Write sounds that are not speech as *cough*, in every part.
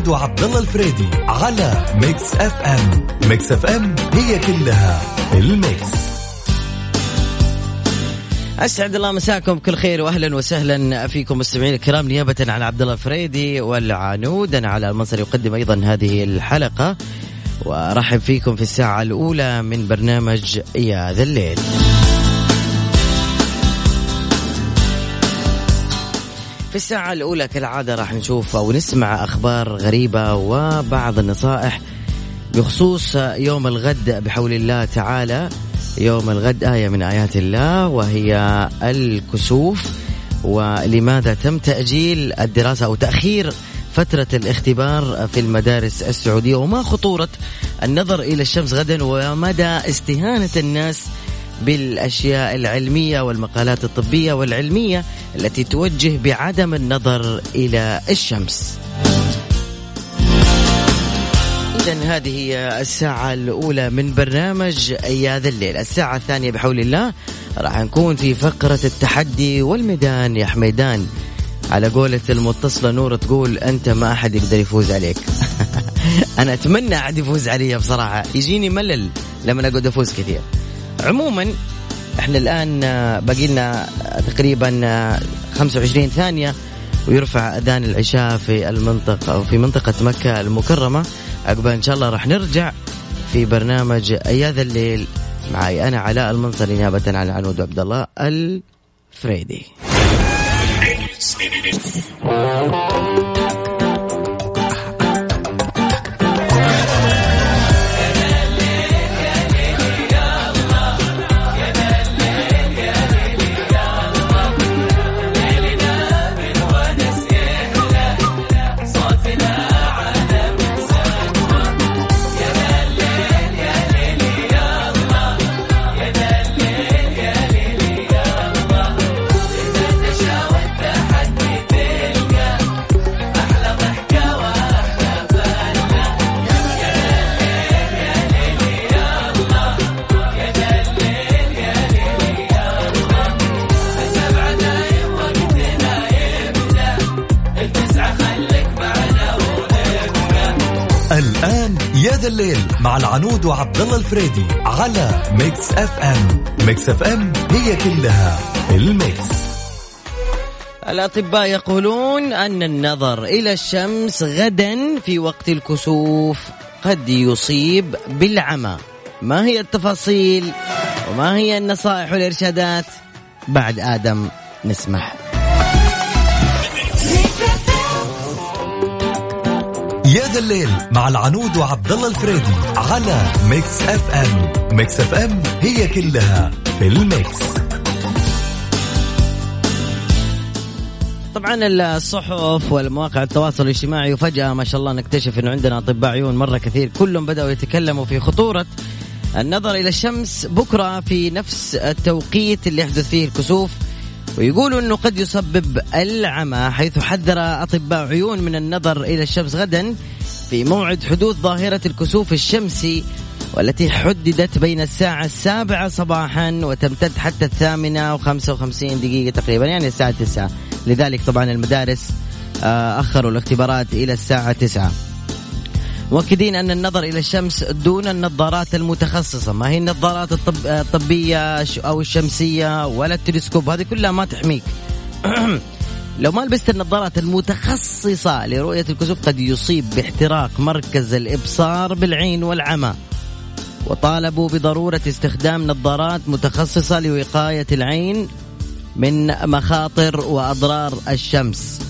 العنود وعبد الله الفريدي على Mix FM. Mix FM هي كلها ال mix. أسعد الله مساكم بكل خير واهلا وسهلا فيكم مستمعين الكرام نيابه عن عبد الله الفريدي والعنود أنا على المنصر يقدم أيضا هذه الحلقة. وأرحب فيكم في الساعة الأولى من برنامج يا ذا الليل. في الساعة الأولى كالعادة راح نشوف أو نسمع أخبار غريبة وبعض النصائح بخصوص يوم الغد بحول الله تعالى. يوم الغد آية من آيات الله وهي الكسوف. ولماذا تم تأجيل الدراسة أو تأخير فترة الاختبار في المدارس السعودية؟ وما خطورة النظر إلى الشمس غدا؟ ومدى استهانة الناس بالأشياء العلمية والمقالات الطبية والعلمية التي توجه بعدم النظر إلى الشمس. إذا هذه هي الساعة الأولى من برنامج يا ذا الليل، الساعة الثانية بحول الله راح نكون في فقرة التحدي والميدان يا حميدان. على قولة المتصلة نور تقول أنت ما أحد يقدر يفوز عليك. *laughs* أنا أتمنى أحد يفوز علي بصراحة، يجيني ملل لما أقعد أفوز كثير. عموما إحنا الآن باقي لنا تقريبا 25 ثانية ويرفع أذان العشاء في المنطقة أو في منطقة مكة المكرمة. عقبال إن شاء الله راح نرجع في برنامج يا ذا الليل معي أنا علاء المنصر نيابه عن عنود عبد الله الفريدي. يا ذا الليل مع العنود وعبد الله الفريدي على Mix FM. Mix FM هي كلها ال mix. الأطباء يقولون أن النظر إلى الشمس غدا في وقت الكسوف قد يصيب بالعمى. ما هي التفاصيل؟ وما هي النصائح والإرشادات؟ بعد آدم نسمع. يا ذا الليل مع العنود وعبد الله الفريدي على Mix FM. Mix FM هي كلها ال mix. طبعا الصحف والمواقع التواصل الاجتماعي وفجأة ما شاء الله نكتشف إنه عندنا أطباء عيون مرة كثير. كلهم بدأوا يتكلموا في خطورة النظر إلى الشمس. بكرة في نفس التوقيت اللي يحدث فيه الكسوف. ويقولوا إنه قد يسبب العمى حيث حذر أطباء عيون من النظر إلى الشمس غدا في موعد حدوث ظاهرة الكسوف الشمسي والتي حددت بين الساعة السابعة صباحا وتمتد حتى الثامنة وخمسة وخمسين دقيقة تقريبا يعني الساعة تسعة. لذلك طبعا المدارس آه، أخروا الاختبارات إلى الساعة تسعة. مؤكدين أن النظر إلى الشمس دون النظارات المتخصصة. ما هي النظارات الطب الطبية أو الشمسية ولا التلسكوب؟ هذه كلها ما تحميك. *clears throat* لو ما لبست النظارات المتخصصة لرؤية الكسوف قد يصيب باحتراق مركز الإبصار بالعين والعمى. وطالبوا بضرورة استخدام نظارات متخصصة لوقاية العين من مخاطر وأضرار الشمس.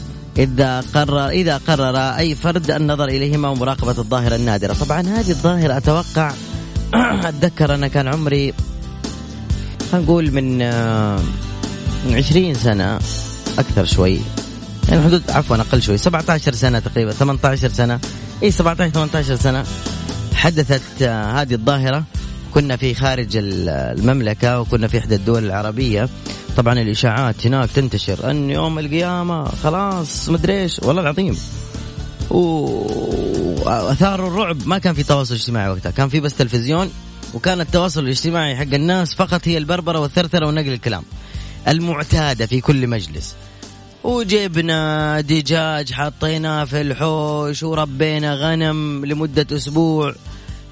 إذا قرر إذا قرر أي فرد النظر إليهما ومراقبة الظاهرة النادرة. طبعا هذه الظاهرة أتوقع *clears throat* أتذكر أنا كان عمري نقول من من 20 سنة أكثر شوي. يعني حدود عفوا أقل شوي. 17 سنة تقريبا. 18 سنة. إي 17 18 سنة حدثت هذه الظاهرة. كنا في خارج المملكة وكنا في إحدى الدول العربية. طبعا الإشاعات هناك تنتشر. أن يوم القيامة خلاص مدري إيش والله العظيم. وأثاروا الرعب ما كان في تواصل اجتماعي وقتها كان في بس تلفزيون وكان التواصل الاجتماعي حق الناس فقط هي البربرة والثرثرة ونقل الكلام. المعتادة في كل مجلس. وجبنا دجاج حطيناه في الحوش وربينا غنم لمدة أسبوع.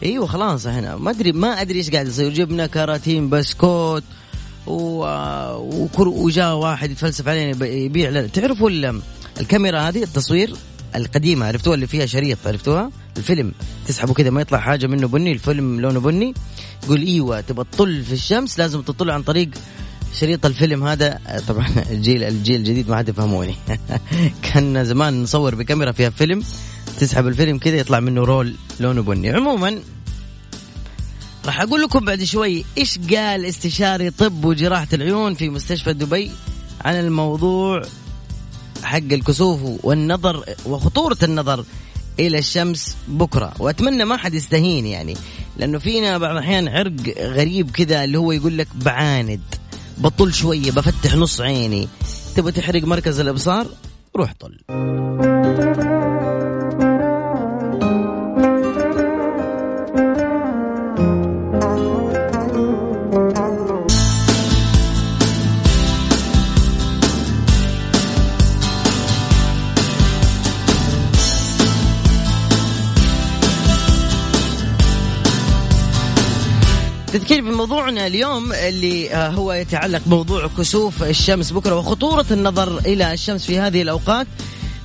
إيوه خلاص هنا. ما أدري ما أدري إيش قاعد يصير. جبنا كراتين بسكوت و... وجاء واحد يتفلسف علينا يبيع لنا تعرفوا الكاميرا هذه التصوير القديمة عرفتوها اللي فيها شريط عرفتوها؟ الفيلم. تسحبه كذا ما يطلع حاجة منه بني الفيلم لونه بني. يقول إيوه تبغى تطل في الشمس لازم تطل عن طريق شريط الفيلم هذا. *laughs* طبعا الجيل الجيل الجديد ما حد يفهموني *laughs* كان زمان نصور بكاميرا فيها فيلم تسحب الفيلم كذا يطلع منه رول لونه بني. عموما راح أقول لكم بعد شوي إيش قال استشاري طب وجراحة العيون في مستشفى دبي عن الموضوع حق الكسوف والنظر وخطورة النظر إلى الشمس بكرة. وأتمنى ما حد يستهين يعني لأنه فينا بعض الأحيان عرق غريب كذا اللي هو يقول لك بعاند بطل شوية بفتح نص عيني تبغى تحرق مركز الإبصار؟ روح طل. تذكير بموضوعنا اليوم اللي آه، هو يتعلق بموضوع كسوف الشمس بكرة وخطورة النظر إلى الشمس في هذه الأوقات.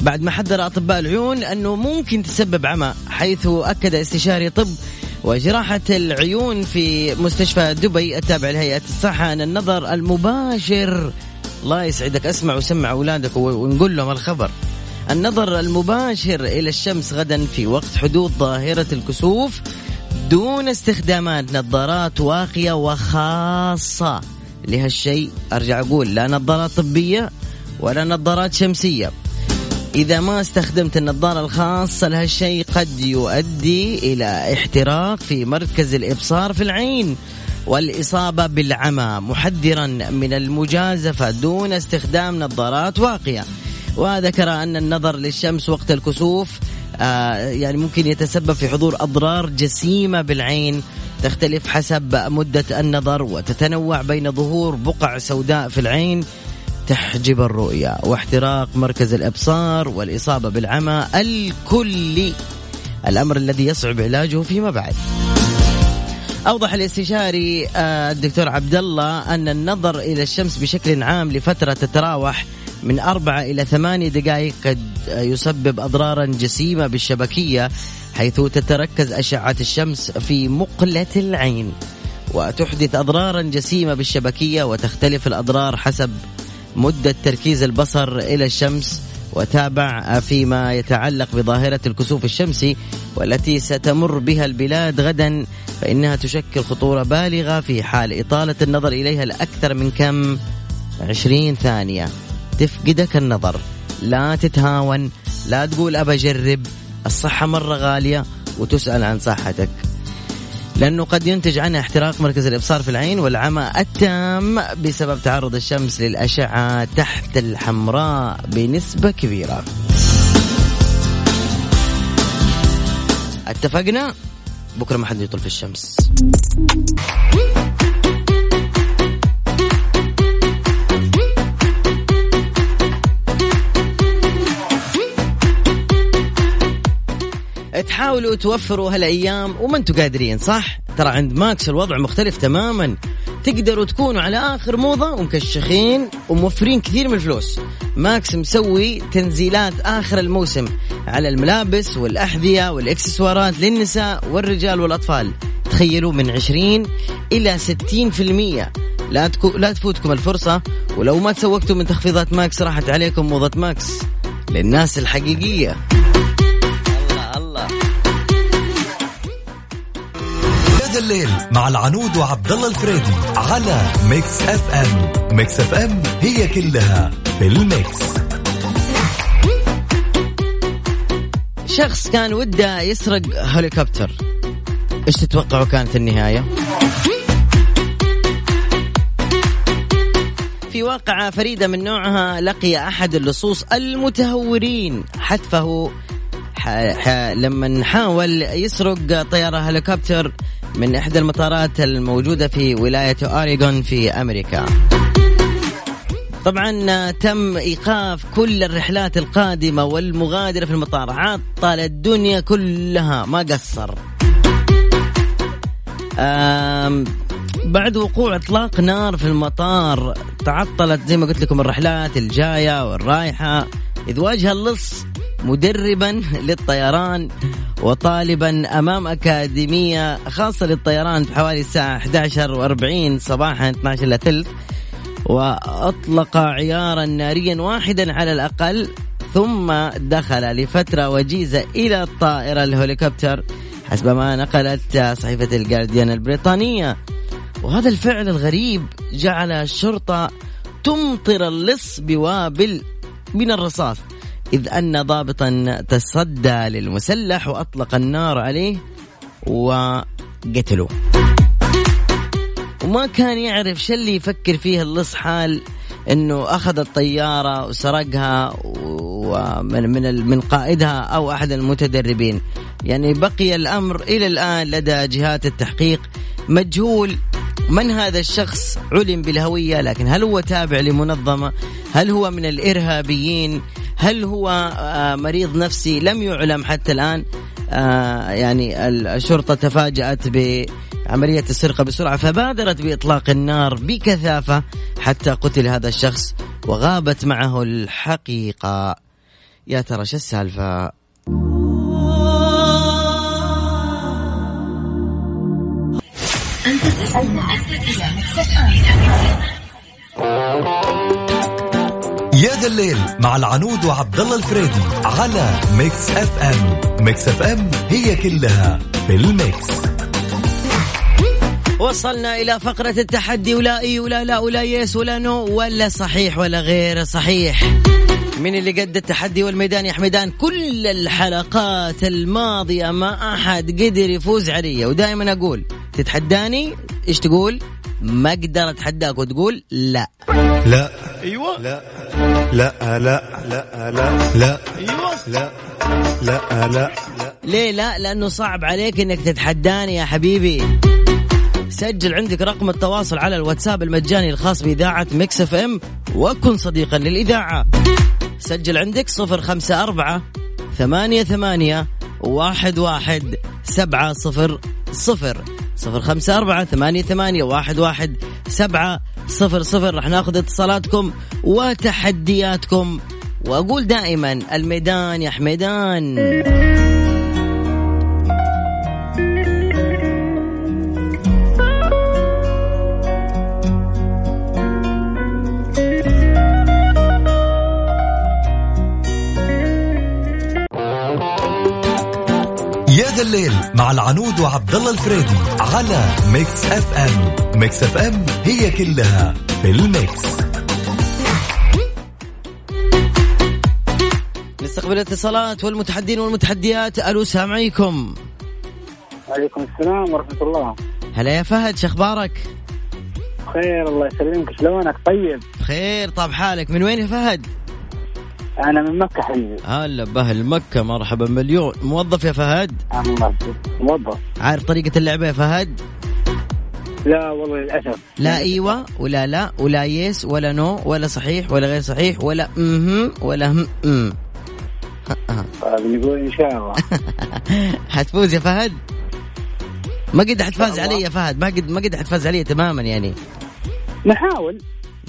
بعد ما حذر أطباء العيون أنه ممكن تسبب عمى حيث أكد استشاري طب وجراحة العيون في مستشفى دبي التابع لهيئة الصحة أن النظر المباشر الله يسعدك أسمع وسمع أولادك ونقول لهم الخبر. النظر المباشر إلى الشمس غدا في وقت حدوث ظاهرة الكسوف. دون استخدامات نظارات واقية وخاصة لهالشيء. أرجع أقول لا نظارات طبية ولا نظارات شمسية. إذا ما استخدمت النظارة الخاصة لهالشيء قد يؤدي إلى احتراق في مركز الإبصار في العين والإصابة بالعمى محذرا من المجازفة دون استخدام نظارات واقية. وذكر أن النظر للشمس وقت الكسوف يعني ممكن يتسبب في حضور أضرار جسيمة بالعين تختلف حسب مدة النظر وتتنوع بين ظهور بقع سوداء في العين تحجب الرؤية واحتراق مركز الإبصار والإصابة بالعمى الكلي الأمر الذي يصعب علاجه فيما بعد. أوضح الاستشاري آه، الدكتور عبد الله أن النظر إلى الشمس بشكل عام لفترة تتراوح من أربعة إلى ثمانية دقائق قد يسبب أضرارا جسيمة بالشبكية حيث تتركز أشعة الشمس في مقلة العين وتحدث أضرارا جسيمة بالشبكية وتختلف الأضرار حسب مدة تركيز البصر إلى الشمس وتابع فيما يتعلق بظاهرة الكسوف الشمسي والتي ستمر بها البلاد غدا فإنها تشكل خطورة بالغة في حال إطالة النظر إليها لأكثر من كم؟ 20 ثانية. تفقدك النظر. لا تتهاون لا تقول أبى أجرب الصحة مرة غالية وتسأل عن صحتك. لأنه قد ينتج عنها احتراق مركز الإبصار في العين والعمى التام بسبب تعرض الشمس للأشعة تحت الحمراء بنسبة كبيرة. اتفقنا؟ بكرة ما حد يطل في الشمس. تحاولوا توفروا هالايام وما أنتم قادرين صح؟ ترى عند Max الوضع مختلف تماما. تقدروا تكونوا على آخر موضة ومكشخين وموفرين كثير من الفلوس. Max مسوي تنزيلات آخر الموسم على الملابس والأحذية والإكسسوارات للنساء والرجال والأطفال. تخيلوا من 20 إلى 60% لا تكو لا تفوتكم الفرصة. ولو ما تسوقتوا من تخفيضات Max راحت عليكم موضة Max للناس الحقيقية. يا ذا الليل مع العنود وعبد الله الفريدي على Mix FM. Mix FM هي كلها في ال mix. شخص كان وده يسرق هليكوبتر. إيش تتوقعوا كانت النهاية؟ في واقعة فريدة من نوعها لقي أحد اللصوص المتهورين حتفه لما حاول يسرق طيارة هليكوبتر من إحدى المطارات الموجودة في ولاية أوريغون في أمريكا. طبعا تم إيقاف كل الرحلات القادمة والمغادرة في المطار. عطل الدنيا كلها. ما قصر. بعد وقوع إطلاق نار في المطار تعطلت زي ما قلت لكم الرحلات الجاية والرايحة. إذ واجه اللص مدربا للطيران وطالبا أمام أكاديمية خاصة للطيران في حوالي الساعة 11 و40 صباحا 12 الا ثلث. وأطلق عيارا ناريا واحدا على الأقل ثم دخل لفترة وجيزة إلى الطائرة الهليكوبتر حسب ما نقلت صحيفة الجارديان البريطانية وهذا الفعل الغريب جعل الشرطة تمطر اللص بوابل من الرصاص. إذ أن ضابطا تصدى للمسلح وأطلق النار عليه وقتلوه. وما كان يعرف شو اللي يفكر فيه اللص حال إنه أخذ الطيارة وسرقها ومن من من قائدها أو أحد المتدربين. يعني بقي الأمر إلى الآن لدى جهات التحقيق. مجهول من هذا الشخص علم بالهوية لكن هل هو تابع لمنظمة؟ هل هو من الإرهابيين؟ هل هو آه، مريض نفسي لم يعلم حتى الآن آه، يعني الشرطة تفاجأت بعملية السرقة بسرعة فبادرت بإطلاق النار بكثافة حتى قتل هذا الشخص وغابت معه الحقيقة. يا ترى شو السالفة؟ أنت يا ذا الليل مع العنود وعبد الله الفريدي على Mix FM. Mix FM هي كلها في ال mix. وصلنا إلى فقرة التحدي. ولا إي ولا لا ولا yes ولا no ولا صحيح ولا غير صحيح. من اللي قد التحدي والميدان يا حميدان؟ كل الحلقات الماضية ما أحد قدر يفوز علي ودائما أقول تتحداني؟ إيش تقول؟ ما أقدر أتحداك وتقول لا. لا. أيوه. لا. لا لا لا لا لا أيوه. لا لا لا لا. ليه لا؟ لأنه صعب عليك إنك تتحداني يا حبيبي. سجل عندك رقم التواصل على الواتساب المجاني الخاص بإذاعة Mix FM وكن صديقا للإذاعة. سجل عندك صفر خمسة أربعة ثمانية ثمانية واحد واحد سبعة صفر صفر. صفر خمسة أربعة ثمانية ثمانية واحد واحد سبعة صفر صفر رح ناخذ اتصالاتكم وتحدياتكم. وأقول دائما الميدان يا حميدان الليل مع العنود وعبد الله الفريدي على Mix FM. Mix FM هي كلها في ال mix. نستقبل الاتصالات والمتحدين والمتحديات. ألو سامعيكم عليكم. السلام ورحمة الله. هلا يا فهد شخبارك خير الله يسلمك. شلونك؟ طيب. خير طاب حالك. من وين يا فهد؟ أنا من مكة حبيبي. هلا بأهل مكة مرحبا مليون. موظف يا فهد؟ موظف. عارف طريقة اللعبة يا فهد؟ لا والله للأسف. لا إيوه ولا لا ولا yes ولا no ولا صحيح ولا غير صحيح ولا أها ولا هم ام طيب نقول إن شاء الله. *laughs* حتفوز يا فهد؟ ما قد حتفاز علي يا فهد. ما قد ما قد حتفاز علي تماما يعني. نحاول.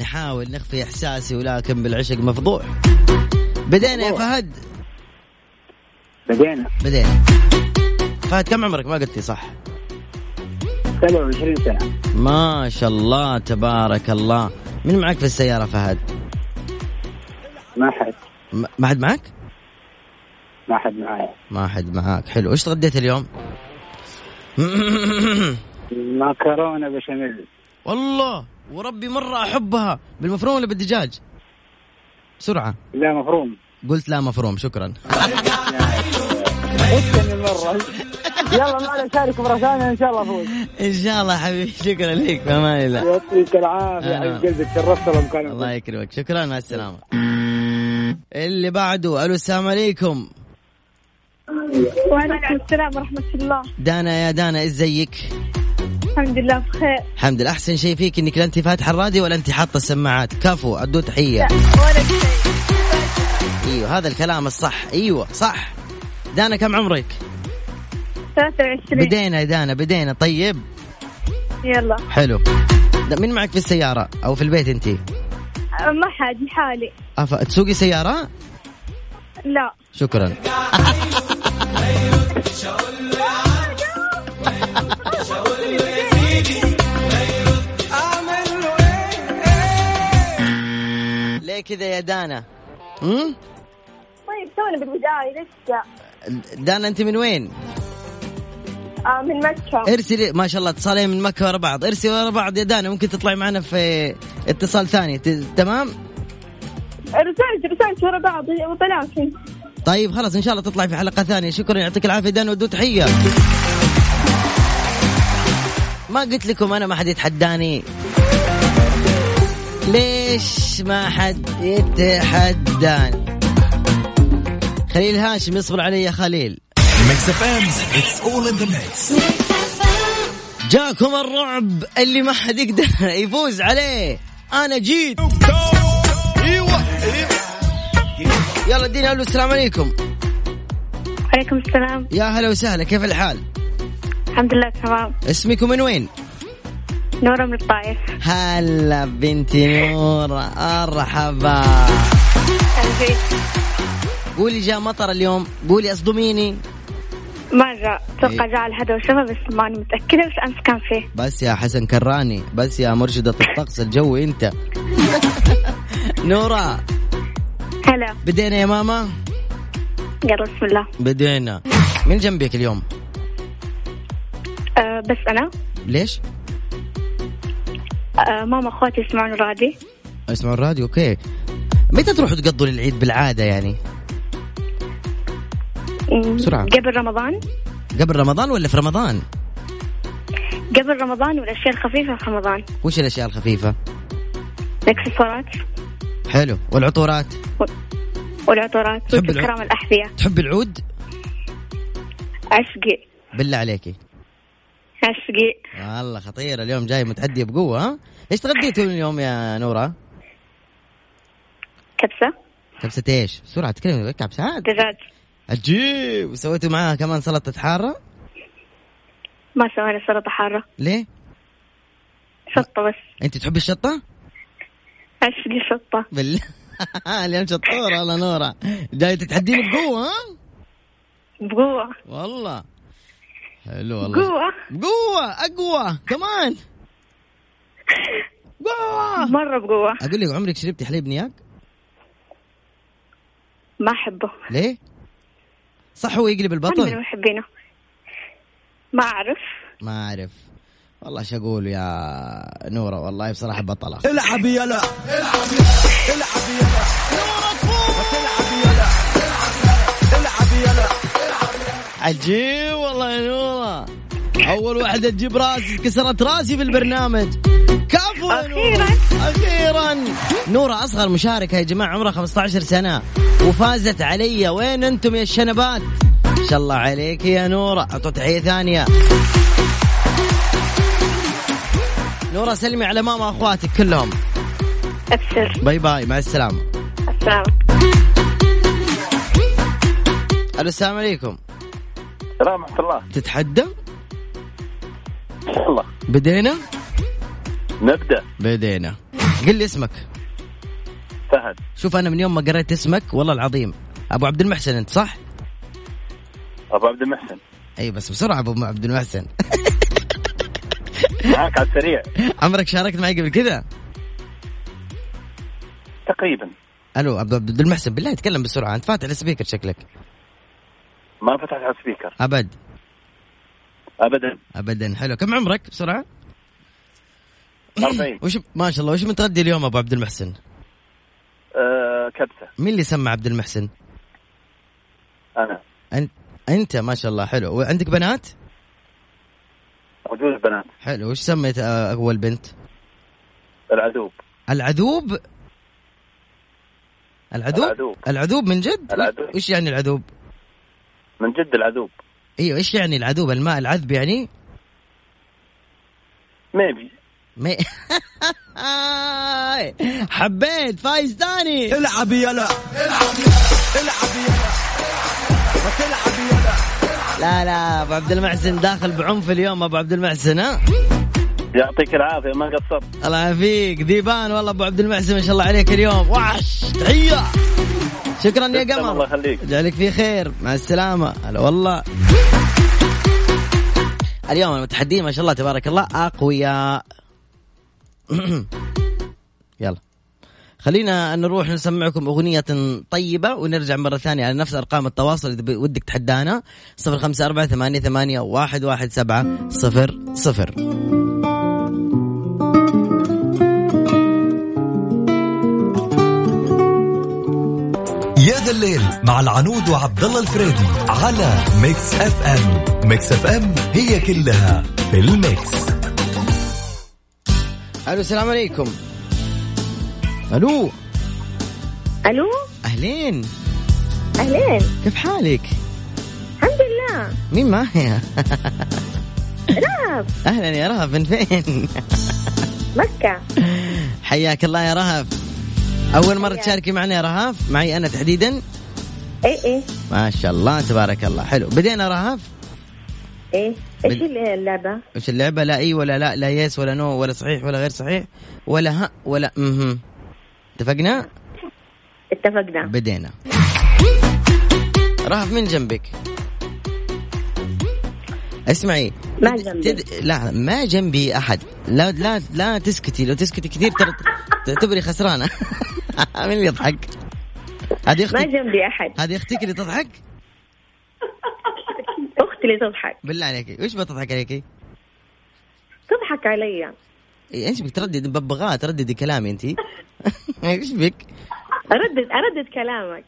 نحاول نخفي إحساسي ولكن بالعشق مفضوح. بدينا يا فهد. بدينا. بدينا. فهد كم عمرك؟ ما قلت لي صح. 27 سنة. ما شاء الله تبارك الله. من معك في السيارة فهد؟ ما حد. ما حد معك؟ ما حد معايا. ما حد معاك. حلو. إيش تغديت اليوم؟ *laughs* مكرونة بشاميل. والله وربي مرة أحبها. بالمفروم ولا بالدجاج؟ بسرعة. لا مفروم. قلت لا مفروم شكرا. مرة *laughs* يلا معنا شارك مرة ثانية إن شاء الله أفوز. إن شاء الله حبيبي. شكرا لك في أمان الله يعطيك العافية حبيب قلبك شرفت المكان الله يكرمك. شكرا مع السلامة. اللي بعده ألو السلام عليكم. وعليكم السلام ورحمة الله. دانا يا دانا ازيك؟ الحمد لله بخير. الحمد لله. أحسن شيء فيك إنك لا انت فاتحه الراديو ولا انت حاطه السماعات. كفو ادو تحية. ولا شيء. إيوه هذا الكلام الصح. إيوه صح. دانا كم عمرك؟ 23 بدينا يا دانا بدينا. طيب. يلا. حلو. مين معك في السيارة؟ أو في البيت أنت؟ ما حد لحالي. أف... تسوقي سيارة؟ لا. شكرا. ليه كذا يا دانا؟ امم تونا بالبداية لسه دانا أنت من وين؟ آه من مكة. ارسلي ما شاء الله اتصالين من مكة ورا بعض. ارسلي ورا بعض يا دانا ممكن تطلعي معنا في اتصال ثاني. ت... تمام؟ رسالت رسالت ورا بعض ولكن طيب خلاص إن شاء الله تطلعي في حلقة ثانية. شكرا يعطيك العافية دانا ودو تحية. ما قلت لكم أنا ما حد يتحداني. ليش ما حد يتحداني؟ خليل هاشم يصبر علي يا خليل. جاكم الرعب اللي ما حد يقدر *laughs* يفوز عليه. أنا جيت. يلا اديني ألو السلام عليكم. عليكم السلام. يا هلا وسهلا كيف الحال؟ الحمد لله تمام. اسمكم من وين؟ نورة من الطائف. هلا بنتي نورة مرحبا قلبي قولي جاء مطر اليوم قولي أصدميني. ما جاء أتوقع إيه. جاء الهدى والشفا بس ماني متأكدة بس أمس كان فيه. بس يا حسن كراني بس يا مرشدة الطقس الجو أنت. *laughs* نورة هلا. بدينا يا ماما؟ يلا بسم الله. بدينا. من جنبك اليوم؟ آه بس أنا. ليش؟ آه ماما أخواتي يسمعون الراديو. اسمعوا الراديو أوكي. متى تروحوا تقضوا للعيد بالعادة يعني؟ بسرعة. قبل رمضان. قبل رمضان ولا في رمضان؟ قبل رمضان والأشياء الخفيفة في رمضان. وش الأشياء الخفيفة؟ الاكسسوارات حلو. والعطورات؟ والعطورات. تحب والكرام الأحذية. تحب العود؟ عشقي. بالله عليكي. عشقي. والله خطيرة اليوم جاي متحدية بقوة ها؟ إيش تغديتوا اليوم يا نورة؟ كبسة. كبسة إيش؟ بسرعة تكلمي كبسات دجاج. عجيب. وسويتوا معاها كمان سلطة حارة؟ ما سوينا سلطة حارة. ليه؟ شطة بس. أنت تحبي الشطة؟ عشقي شطة. بالله. *laughs* اليوم شطورة والله نورة. جاي تتحديني بقوة ها؟ بقوة. والله. حلو والله. قوة بقوة أقوى كمان. قوة مرة بقوة. أقول لك عمرك شربتي حليب نياق ما أحبه. ليه؟ صح هو يقلب أنا من محبينه ما أعرف. ما أعرف. والله شو أقول يا نورة؟ والله بصراحة بطلة. العب يلا عجيب والله يا نورة. أول واحدة تجيب راسي كسرت راسي في البرنامج. كفو يا نورة. نورة أصغر مشاركة يا جماعة عمرها 15 سنة. وفازت علي. وين أنتم يا الشنبات؟ ما شاء الله عليك يا نورة. أعطوا تحية ثانية. نورة سلمي على ماما أخواتك كلهم. أبشر bye bye مع السلامة. السلام. ألو السلام عليكم. السلام ورحمة الله. تتحدى؟ إن شاء الله بدينا؟ نبدأ. بدينا. قل لي اسمك. فهد. شوف أنا من يوم ما قريت اسمك والله العظيم. أبو عبد المحسن أنت صح؟ أبو عبد المحسن. أي بس بسرعة أبو عبد المحسن. معك على السريع. عمرك شاركت معي قبل كذا؟ تقريبا. ألو عبد عبد المحسن بالله تكلم بسرعة أنت فاتح ال speaker شكلك. ما فتحت على ال speaker. أبد. أبدا. ابدا حلو. كم عمرك؟ بسرعة. 40 وش ما شاء الله وش متغدي اليوم أبو عبد المحسن؟ كبسة. مين اللي سمى عبد المحسن؟ أنا. انت أنت ما شاء الله حلو. وعندك بنات؟ موجود البنات. حلو. وش سميت آه، أول بنت؟ العذوب العذوب العذوب العذوب. العذوب من جد؟ العذوب. وش يعني العذوب من جد العذوب إيوه إيش يعني العذوب الماء العذب يعني؟ ميبي مي... *laughs* حبيت فايز ثاني. العب يلا. العب العب يلا وتلعب يلا لا لا أبو عبد المحسن داخل بعنف اليوم أبو عبد المحسن ها؟ يعطيك العافية ما قصرت. الله يعافيك. ذيبان والله أبو عبد المحسن ما شاء الله عليك اليوم. وحش تحية. شكرا يا قمر. الله يخليك. يجعلك في خير. مع السلامة. هلا والله. اليوم المتحدين ما شاء الله تبارك الله أقوياء. *coughs* يلا. خلينا نروح نسمعكم أغنية طيبة ونرجع مرة ثانية على نفس أرقام التواصل إذا ودك تحدانا. صفر خمسة أربعة ثمانية, ثمانية واحد, واحد سبعة صفر صفر. يا ذا الليل مع العنود وعبد الله الفريدي على Mix FM. Mix FM هي كلها في ال mix. ألو السلام عليكم. ألو. ألو؟ أهلين. أهلين. كيف حالك؟ الحمد لله. مين معايا رهف أهلا يا رهف من فين؟ مكة. حياك الله يا رهف أول مرة تشاركي معنا يا رهف معي أنا تحديدا؟ إيه إيه. ما شاء الله تبارك الله. حلو. بدينا رهف إيه. إيش اللعبة؟ وش اللعبة لا إي ولا لا لا yes ولا no ولا صحيح ولا غير صحيح ولا ها ولا مهم. اتفقنا؟ اتفقنا. بدينا. رهف من جنبك. اسمعي. ما جنبي. تد... لا ما جنبي أحد. لا لا لا تسكتي. لو تسكتي كثير ترى تعتبري خسرانة. *laughs* مين اللي يضحك؟ هذه ما أختك جنبي أحد. هذه أختك اللي تضحك؟ أختي اللي تضحك. بالله عليك وش بتضحك عليكي؟ تضحك علي. إيه، إيش بك تردد ببغاء ترددي كلامي أنت. *laughs* إيش بك؟ اردد أردد كلامك.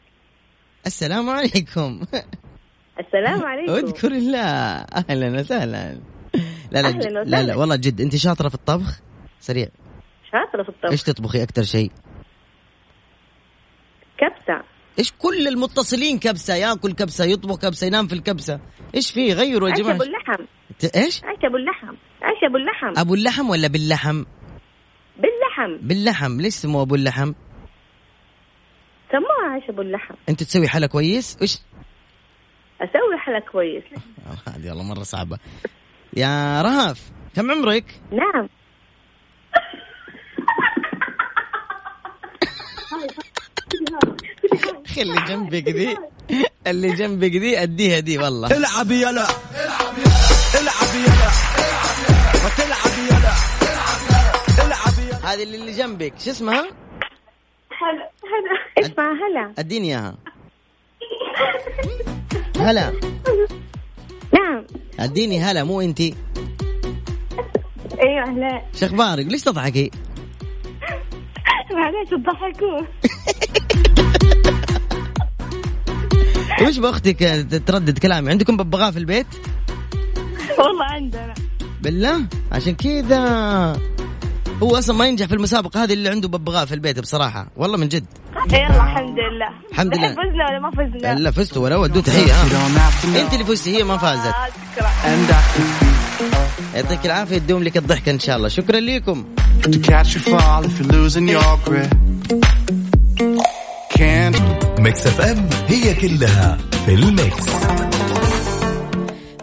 السلام عليكم. السلام *laughs* عليكم. اذكر الله. أهلا وسهلا. لا لا أهلاً لا. لا والله جد أنت شاطرة في الطبخ؟ سريع. شاطرة في الطبخ. إيش تطبخي أكثر شيء؟ كبسة. إيش كل المتصلين كبسة ياكل كبسة يطبخ كبسة ينام في الكبسة. إيش في؟ غيروا يا جماعة. أبو اللحم. إيش؟ عيش أبو اللحم. عيش أبو اللحم. أبو اللحم ولا باللحم؟ باللحم. باللحم. ليش سموه أبو اللحم؟ سموها عيش أبو اللحم. أنت تسوي حلا كويس؟ إيش؟ أسوي حلا كويس. *laughs* هذه والله مرة صعبة. يا رهف كم عمرك؟ نعم. *laughs* *laughs* اللي جنبك دي. اللي جنبك دي أديها دي والله. العب يلا. العب يلا. وتلعب يلا. العب يلا. هذه اللي اللي جنبك. شو اسمها؟ هلا هلا. اسمع هلا. أديني إياها. هلا. نعم. أديني هلا مو انتي أيوه هلا. شو أخبارك؟ ليش تضحكي؟ معليش تضحكوا *laughs* وش بأختك تردد كلامي عندكم ببغاء في البيت؟ والله عندنا. بالله؟ عشان كذا. هو أصلا ما ينجح في المسابقة هذه اللي عنده ببغاء في البيت بصراحة. والله من جد. يلا الحمد لله. الحمد لله. فزنا ولا ما فزنا؟ لا فزتوا ولا ودوا تحية. ها أنت اللي فزتي هي ما فازت. آه، شكرا يعطيك العافية يدوم لك الضحكه إن شاء الله. شكرا لكم Mix FM. هي كلها في ال mix.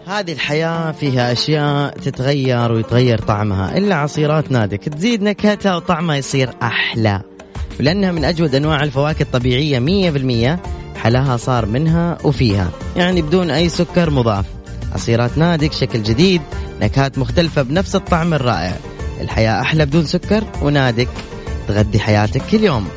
هذه الحياة فيها أشياء تتغير ويتغير طعمها. إلا عصيرات Nadec. تزيد نكهتها وطعمها يصير أحلى. ولأنها من أجود أنواع الفواكه الطبيعية مية بالمية. حلاها صار منها وفيها. يعني بدون أي سكر مضاف. عصيرات نادك شكل جديد نكهات مختلفة بنفس الطعم الرائع. الحياة أحلى بدون سكر ونادك. تغدي حياتك كل يوم.